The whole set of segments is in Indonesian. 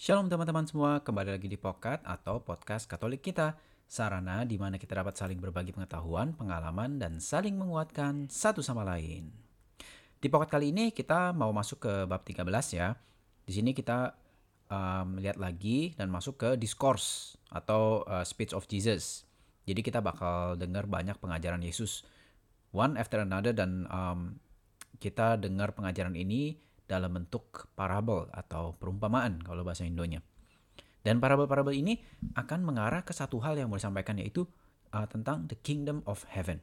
Shalom teman-teman semua, kembali lagi di Pokat atau Podcast Katolik kita. Sarana di mana kita dapat saling berbagi pengetahuan, pengalaman, dan saling menguatkan satu sama lain. Di Pokat kali ini kita mau masuk ke bab 13 ya. Di sini kita um, lihat lagi dan masuk ke discourse atau uh, speech of Jesus. Jadi kita bakal dengar banyak pengajaran Yesus one after another dan um, kita dengar pengajaran ini dalam bentuk parabel atau perumpamaan kalau bahasa Indonya. Dan parabel-parabel ini akan mengarah ke satu hal yang mau disampaikan yaitu uh, tentang the kingdom of heaven.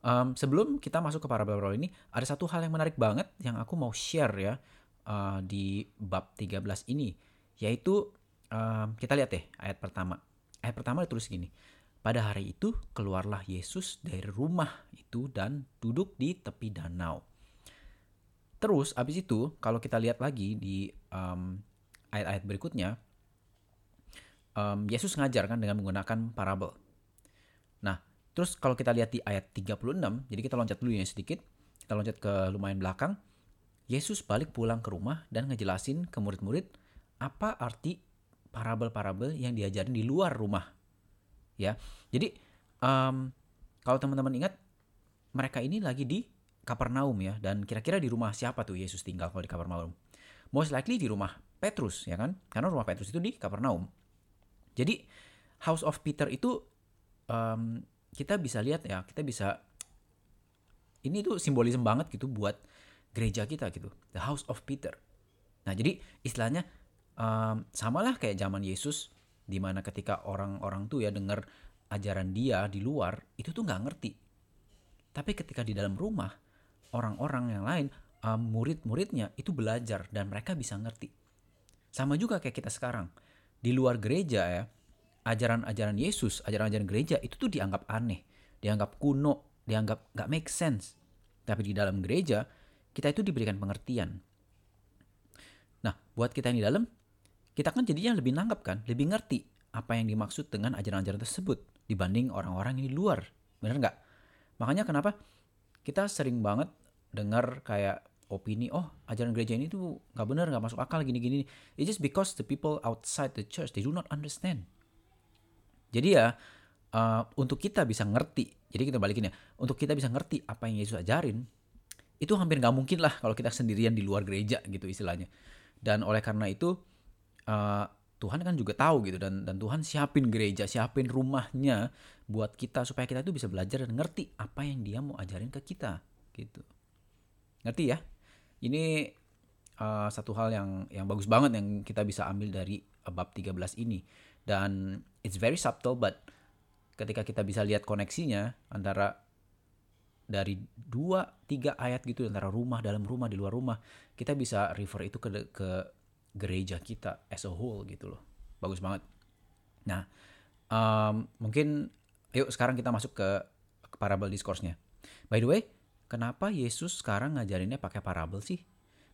Um, sebelum kita masuk ke parabel-parabel ini, ada satu hal yang menarik banget yang aku mau share ya uh, di bab 13 ini, yaitu um, kita lihat deh ayat pertama. Ayat pertama ditulis gini, pada hari itu keluarlah Yesus dari rumah itu dan duduk di tepi danau. Terus abis itu kalau kita lihat lagi di um, ayat-ayat berikutnya, um, Yesus ngajar kan dengan menggunakan parabel. Nah, terus kalau kita lihat di ayat 36, jadi kita loncat dulu ya sedikit, kita loncat ke lumayan belakang, Yesus balik pulang ke rumah dan ngejelasin ke murid-murid apa arti parabel-parabel yang diajarin di luar rumah. Ya, jadi um, kalau teman-teman ingat, mereka ini lagi di Kapernaum ya dan kira-kira di rumah siapa tuh Yesus tinggal kalau di Kapernaum? Most likely di rumah Petrus ya kan? Karena rumah Petrus itu di Kapernaum. Jadi House of Peter itu um, kita bisa lihat ya, kita bisa ini tuh simbolisme banget gitu buat gereja kita gitu, the House of Peter. Nah jadi istilahnya um, samalah kayak zaman Yesus, di mana ketika orang-orang tuh ya dengar ajaran dia di luar itu tuh nggak ngerti. Tapi ketika di dalam rumah orang-orang yang lain, um, murid-muridnya itu belajar dan mereka bisa ngerti. Sama juga kayak kita sekarang. Di luar gereja ya, ajaran-ajaran Yesus, ajaran-ajaran gereja itu tuh dianggap aneh, dianggap kuno, dianggap gak make sense. Tapi di dalam gereja, kita itu diberikan pengertian. Nah, buat kita yang di dalam, kita kan jadinya lebih nangkap kan, lebih ngerti apa yang dimaksud dengan ajaran-ajaran tersebut dibanding orang-orang yang di luar. Bener nggak? Makanya kenapa kita sering banget dengar kayak opini oh ajaran gereja ini tuh nggak benar nggak masuk akal gini gini it's just because the people outside the church they do not understand. Jadi ya uh, untuk kita bisa ngerti jadi kita balikin ya untuk kita bisa ngerti apa yang Yesus ajarin itu hampir nggak mungkin lah kalau kita sendirian di luar gereja gitu istilahnya. Dan oleh karena itu uh, Tuhan kan juga tahu gitu dan dan Tuhan siapin gereja, siapin rumahnya buat kita supaya kita itu bisa belajar dan ngerti apa yang Dia mau ajarin ke kita gitu. Ngerti ya? Ini uh, satu hal yang yang bagus banget yang kita bisa ambil dari bab 13 ini. Dan it's very subtle but ketika kita bisa lihat koneksinya antara dari dua tiga ayat gitu antara rumah dalam rumah di luar rumah kita bisa refer itu ke ke gereja kita as a whole gitu loh. Bagus banget. Nah um, mungkin yuk sekarang kita masuk ke, ke parabel discourse-nya. By the way kenapa Yesus sekarang ngajarinnya pakai parabel sih?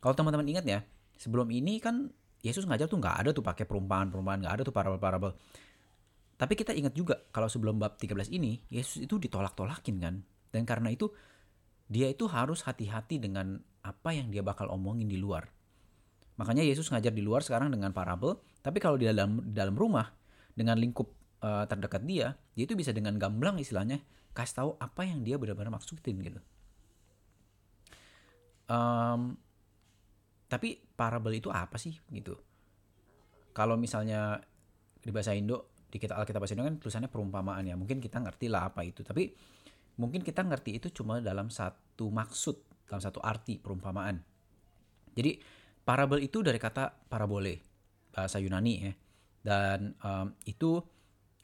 Kalau teman-teman ingat ya sebelum ini kan Yesus ngajar tuh nggak ada tuh pakai perumpamaan-perumpamaan nggak ada tuh parabel-parabel. Tapi kita ingat juga kalau sebelum bab 13 ini Yesus itu ditolak-tolakin kan? Dan karena itu dia itu harus hati-hati dengan apa yang dia bakal omongin di luar. Makanya Yesus ngajar di luar sekarang dengan parabel, tapi kalau di dalam dalam rumah dengan lingkup uh, terdekat dia, dia itu bisa dengan gamblang istilahnya kasih tahu apa yang dia benar-benar maksudin gitu. Um, tapi parabel itu apa sih gitu? Kalau misalnya di bahasa Indo di kita Alkitab bahasa Indo kan tulisannya perumpamaan ya, mungkin kita ngerti lah apa itu. Tapi mungkin kita ngerti itu cuma dalam satu maksud, dalam satu arti perumpamaan. Jadi Parabel itu dari kata parabole, bahasa Yunani ya. Dan um, itu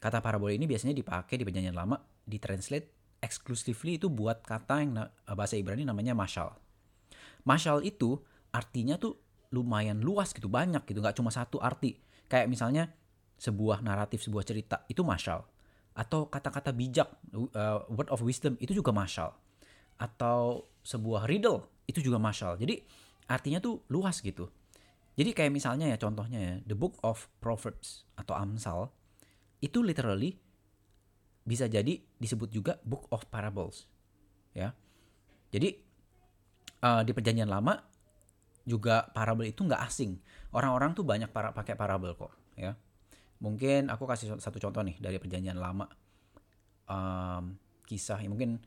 kata parabole ini biasanya dipakai di perjanjian lama, ditranslate exclusively itu buat kata yang bahasa Ibrani namanya mashal. Mashal itu artinya tuh lumayan luas gitu, banyak gitu, nggak cuma satu arti. Kayak misalnya sebuah naratif, sebuah cerita, itu mashal. Atau kata-kata bijak, uh, word of wisdom, itu juga mashal. Atau sebuah riddle, itu juga mashal. Jadi artinya tuh luas gitu. Jadi kayak misalnya ya contohnya ya, the book of Proverbs atau Amsal itu literally bisa jadi disebut juga book of parables. Ya. Jadi uh, di perjanjian lama juga parabel itu nggak asing. Orang-orang tuh banyak para pakai parabel kok, ya. Mungkin aku kasih satu contoh nih dari perjanjian lama. Um, kisah mungkin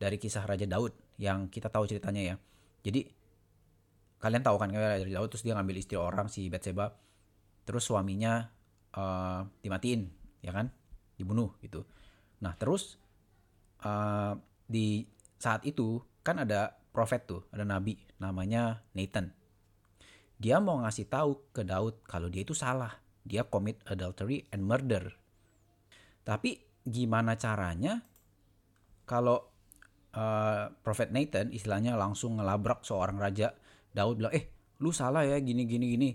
dari kisah Raja Daud yang kita tahu ceritanya ya. Jadi kalian tahu kan Raja Daud terus dia ngambil istri orang si Batseba, terus suaminya uh, dimatiin, ya kan, dibunuh gitu. Nah terus uh, di saat itu kan ada profet tuh, ada nabi namanya Nathan. Dia mau ngasih tahu ke Daud kalau dia itu salah. Dia commit adultery and murder. Tapi gimana caranya kalau uh, Prophet Nathan istilahnya langsung ngelabrak seorang raja Daud bilang eh lu salah ya gini gini gini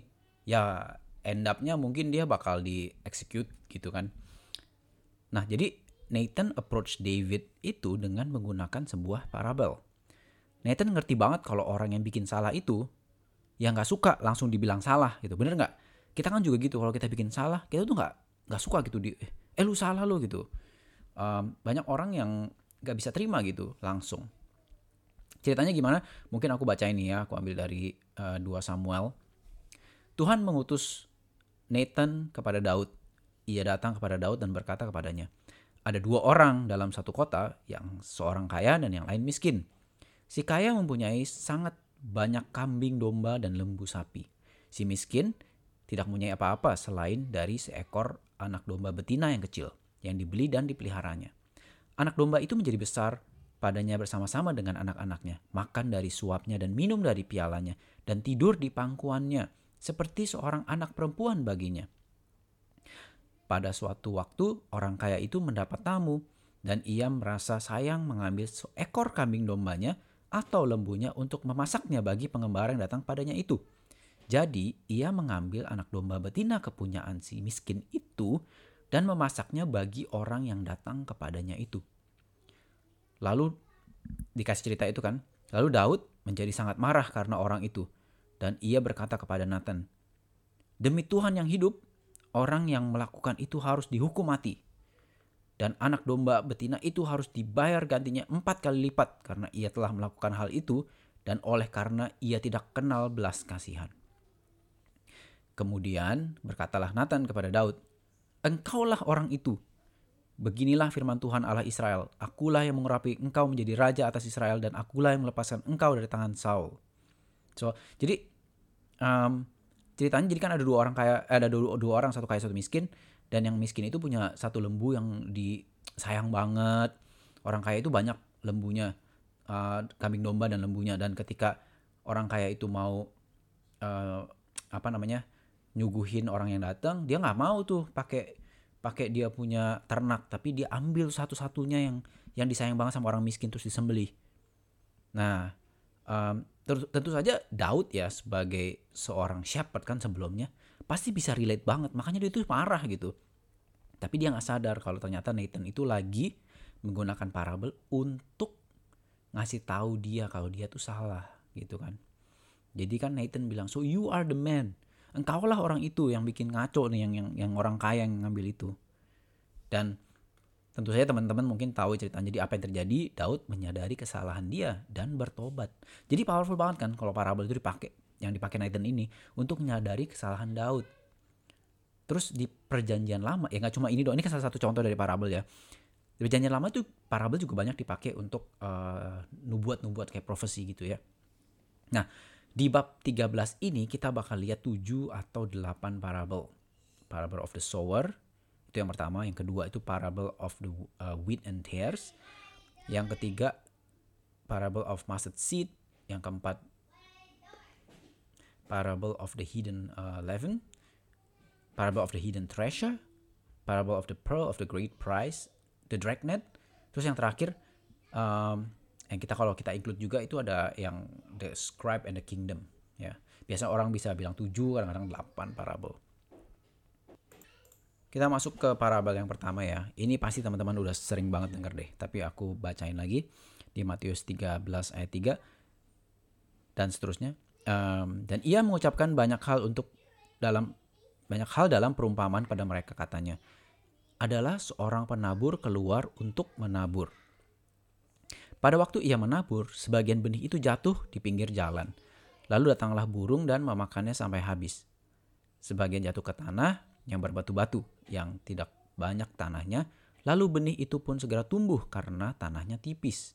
ya end up-nya mungkin dia bakal di execute gitu kan nah jadi Nathan approach David itu dengan menggunakan sebuah parabel Nathan ngerti banget kalau orang yang bikin salah itu yang nggak suka langsung dibilang salah gitu. Bener nggak? Kita kan juga gitu kalau kita bikin salah kita tuh nggak nggak suka gitu di eh, lu salah lo gitu. Um, banyak orang yang nggak bisa terima gitu langsung. Ceritanya gimana? Mungkin aku baca ini ya aku ambil dari uh, eh, 2 Samuel. Tuhan mengutus Nathan kepada Daud. Ia datang kepada Daud dan berkata kepadanya ada dua orang dalam satu kota yang seorang kaya dan yang lain miskin Si kaya mempunyai sangat banyak kambing domba dan lembu sapi. Si miskin tidak mempunyai apa-apa selain dari seekor anak domba betina yang kecil yang dibeli dan dipeliharanya. Anak domba itu menjadi besar padanya bersama-sama dengan anak-anaknya, makan dari suapnya dan minum dari pialanya, dan tidur di pangkuannya, seperti seorang anak perempuan baginya. Pada suatu waktu, orang kaya itu mendapat tamu, dan ia merasa sayang mengambil seekor kambing dombanya atau lembunya untuk memasaknya bagi pengembara yang datang padanya itu. Jadi, ia mengambil anak domba betina kepunyaan si miskin itu dan memasaknya bagi orang yang datang kepadanya itu. Lalu dikasih cerita itu kan. Lalu Daud menjadi sangat marah karena orang itu dan ia berkata kepada Nathan, "Demi Tuhan yang hidup, orang yang melakukan itu harus dihukum mati." Dan anak domba betina itu harus dibayar gantinya empat kali lipat karena ia telah melakukan hal itu dan oleh karena ia tidak kenal belas kasihan. Kemudian berkatalah Nathan kepada Daud, Engkaulah orang itu. Beginilah firman Tuhan Allah Israel, Akulah yang mengurapi engkau menjadi raja atas Israel dan akulah yang melepaskan engkau dari tangan Saul. So, jadi um, ceritanya jadi kan ada dua orang kaya, ada dua, dua orang satu kaya satu miskin dan yang miskin itu punya satu lembu yang disayang banget. Orang kaya itu banyak lembunya. Uh, kambing domba dan lembunya. Dan ketika orang kaya itu mau uh, apa namanya nyuguhin orang yang datang dia nggak mau tuh pakai pakai dia punya ternak. Tapi dia ambil satu-satunya yang yang disayang banget sama orang miskin terus disembelih. Nah um, tentu saja Daud ya sebagai seorang shepherd kan sebelumnya pasti bisa relate banget. Makanya dia itu marah gitu. Tapi dia nggak sadar kalau ternyata Nathan itu lagi menggunakan parabel untuk ngasih tahu dia kalau dia tuh salah gitu kan. Jadi kan Nathan bilang so you are the man. Engkaulah orang itu yang bikin ngaco nih yang yang yang orang kaya yang ngambil itu. Dan tentu saja teman-teman mungkin tahu ceritanya. Jadi apa yang terjadi? Daud menyadari kesalahan dia dan bertobat. Jadi powerful banget kan kalau parabel itu dipakai yang dipakai Nathan ini untuk menyadari kesalahan Daud. Terus di perjanjian lama, ya nggak cuma ini dong, ini kan salah satu contoh dari parabel ya. Di perjanjian lama tuh parabel juga banyak dipakai untuk uh, nubuat-nubuat kayak profesi gitu ya. Nah, di bab 13 ini kita bakal lihat 7 atau 8 parabel. Parable of the sower, itu yang pertama. Yang kedua itu parable of the uh, wheat and tares. Yang ketiga, parable of mustard seed. Yang keempat, parable of the hidden uh, leaven, parable of the hidden treasure, parable of the pearl of the great price, the dragnet. Terus yang terakhir, um, yang kita kalau kita include juga itu ada yang the scribe and the kingdom. Ya, biasa orang bisa bilang tujuh, kadang-kadang delapan parable. Kita masuk ke parabel yang pertama ya. Ini pasti teman-teman udah sering banget denger deh. Tapi aku bacain lagi di Matius 13 ayat 3 dan seterusnya um, dan ia mengucapkan banyak hal untuk dalam banyak hal dalam perumpamaan pada mereka katanya adalah seorang penabur keluar untuk menabur. Pada waktu ia menabur, sebagian benih itu jatuh di pinggir jalan. Lalu datanglah burung dan memakannya sampai habis. Sebagian jatuh ke tanah yang berbatu-batu, yang tidak banyak tanahnya, lalu benih itu pun segera tumbuh karena tanahnya tipis.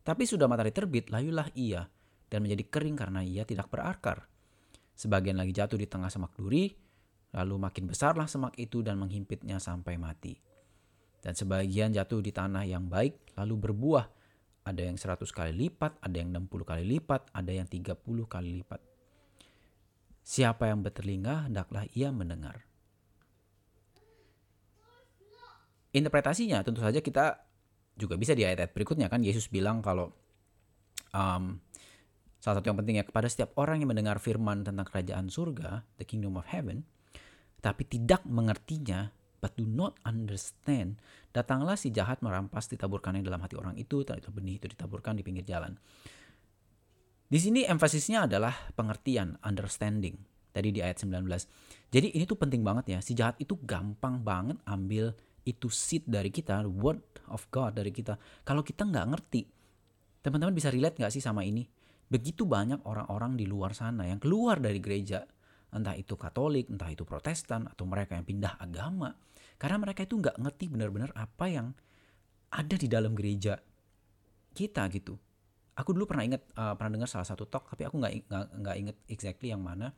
Tapi sudah matahari terbit, layulah ia, dan menjadi kering karena ia tidak berakar. Sebagian lagi jatuh di tengah semak duri, lalu makin besarlah semak itu dan menghimpitnya sampai mati. Dan sebagian jatuh di tanah yang baik, lalu berbuah. Ada yang 100 kali lipat, ada yang 60 kali lipat, ada yang 30 kali lipat. Siapa yang bertelinga, hendaklah ia mendengar. interpretasinya tentu saja kita juga bisa di ayat-ayat berikutnya kan Yesus bilang kalau um, salah satu yang penting ya kepada setiap orang yang mendengar firman tentang kerajaan surga, the kingdom of heaven, tapi tidak mengertinya, but do not understand, datanglah si jahat merampas ditaburkannya dalam hati orang itu, itu benih itu ditaburkan di pinggir jalan. Di sini emfasisnya adalah pengertian, understanding. Tadi di ayat 19. Jadi ini tuh penting banget ya. Si jahat itu gampang banget ambil itu seed dari kita, word of God dari kita. Kalau kita nggak ngerti, teman-teman bisa relate nggak sih sama ini? Begitu banyak orang-orang di luar sana yang keluar dari gereja, entah itu Katolik, entah itu Protestan, atau mereka yang pindah agama, karena mereka itu nggak ngerti benar-benar apa yang ada di dalam gereja kita gitu. Aku dulu pernah ingat, uh, pernah dengar salah satu talk, tapi aku nggak inget exactly yang mana.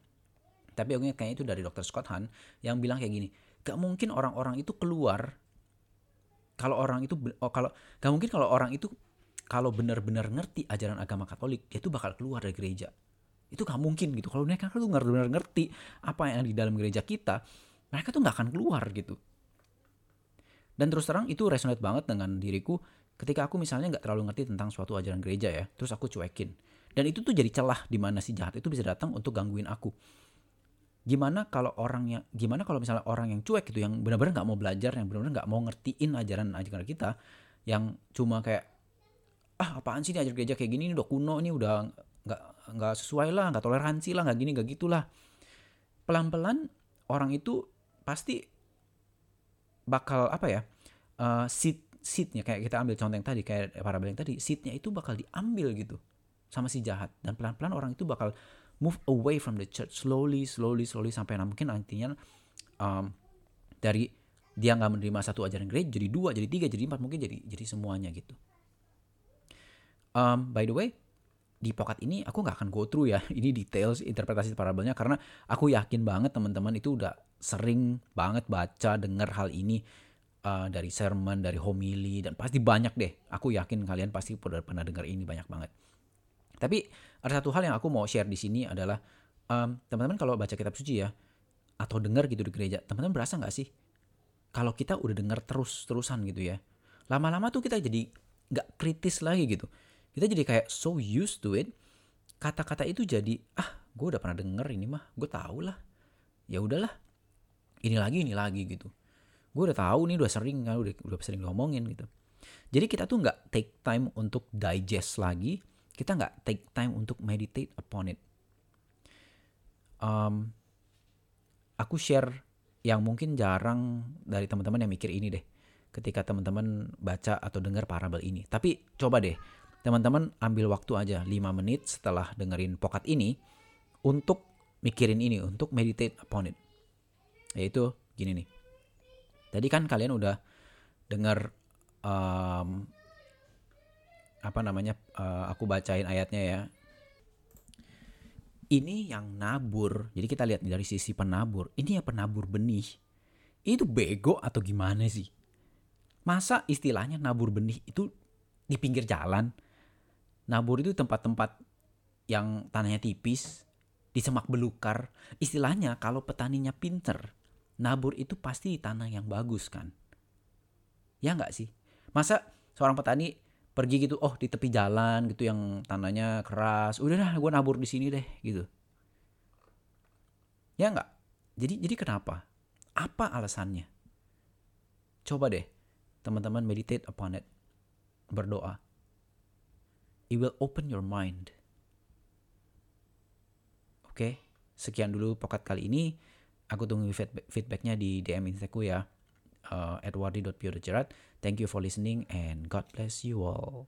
Tapi aku ingat kayaknya itu dari Dr. Scott Hahn yang bilang kayak gini, gak mungkin orang-orang itu keluar kalau orang itu oh, kalau gak mungkin kalau orang itu kalau benar-benar ngerti ajaran agama Katolik dia tuh bakal keluar dari gereja. Itu gak mungkin gitu. Kalau mereka tuh benar-benar ngerti apa yang di dalam gereja kita mereka tuh gak akan keluar gitu. Dan terus terang itu resonate banget dengan diriku ketika aku misalnya nggak terlalu ngerti tentang suatu ajaran gereja ya terus aku cuekin. Dan itu tuh jadi celah di mana si jahat itu bisa datang untuk gangguin aku. Gimana kalau orang yang gimana kalau misalnya orang yang cuek gitu yang benar-benar nggak mau belajar yang benar-benar nggak mau ngertiin ajaran ajaran kita yang cuma kayak ah apaan sih ini ajar gereja kayak gini? Ini udah kuno ini udah nggak nggak sesuai lah nggak toleransi lah nggak gini nggak gitulah. Pelan-pelan orang itu pasti bakal apa ya uh, seat seatnya kayak kita ambil contoh yang tadi kayak para yang tadi seatnya itu bakal diambil gitu sama si jahat. Dan pelan-pelan orang itu bakal move away from the church slowly slowly slowly sampai mungkin nantinya um, dari dia nggak menerima satu ajaran gereja jadi dua jadi tiga jadi empat mungkin jadi jadi semuanya gitu um, by the way di pokat ini aku nggak akan go through ya. Ini details interpretasi parabelnya karena aku yakin banget teman-teman itu udah sering banget baca dengar hal ini uh, dari sermon dari homili dan pasti banyak deh. Aku yakin kalian pasti pernah pernah dengar ini banyak banget. Tapi ada satu hal yang aku mau share di sini adalah um, teman-teman kalau baca kitab suci ya atau dengar gitu di gereja, teman-teman berasa nggak sih kalau kita udah dengar terus-terusan gitu ya, lama-lama tuh kita jadi nggak kritis lagi gitu. Kita jadi kayak so used to it. Kata-kata itu jadi ah gue udah pernah denger ini mah, gue tau lah. Ya udahlah, ini lagi ini lagi gitu. Gue udah tahu nih udah sering kan udah udah sering ngomongin gitu. Jadi kita tuh nggak take time untuk digest lagi kita nggak take time untuk meditate upon it. Um, aku share yang mungkin jarang dari teman-teman yang mikir ini deh. Ketika teman-teman baca atau dengar parabel ini. Tapi coba deh, teman-teman ambil waktu aja 5 menit setelah dengerin pokat ini untuk mikirin ini, untuk meditate upon it. Yaitu gini nih. Tadi kan kalian udah dengar um, apa namanya uh, aku bacain ayatnya ya. Ini yang nabur. Jadi kita lihat dari sisi penabur. Ini yang penabur benih. Itu bego atau gimana sih? Masa istilahnya nabur benih itu di pinggir jalan nabur itu tempat-tempat yang tanahnya tipis di semak belukar. Istilahnya kalau petaninya pinter nabur itu pasti di tanah yang bagus kan? Ya nggak sih? Masa seorang petani pergi gitu oh di tepi jalan gitu yang tanahnya keras udah dah gue nabur di sini deh gitu. Ya nggak? Jadi jadi kenapa? Apa alasannya? Coba deh teman-teman meditate upon it. Berdoa it will open your mind oke okay? sekian dulu pokat kali ini aku tunggu feedbacknya di DM Instaku ya uh, edwardi.pio.jerat. Thank you for listening and God bless you all.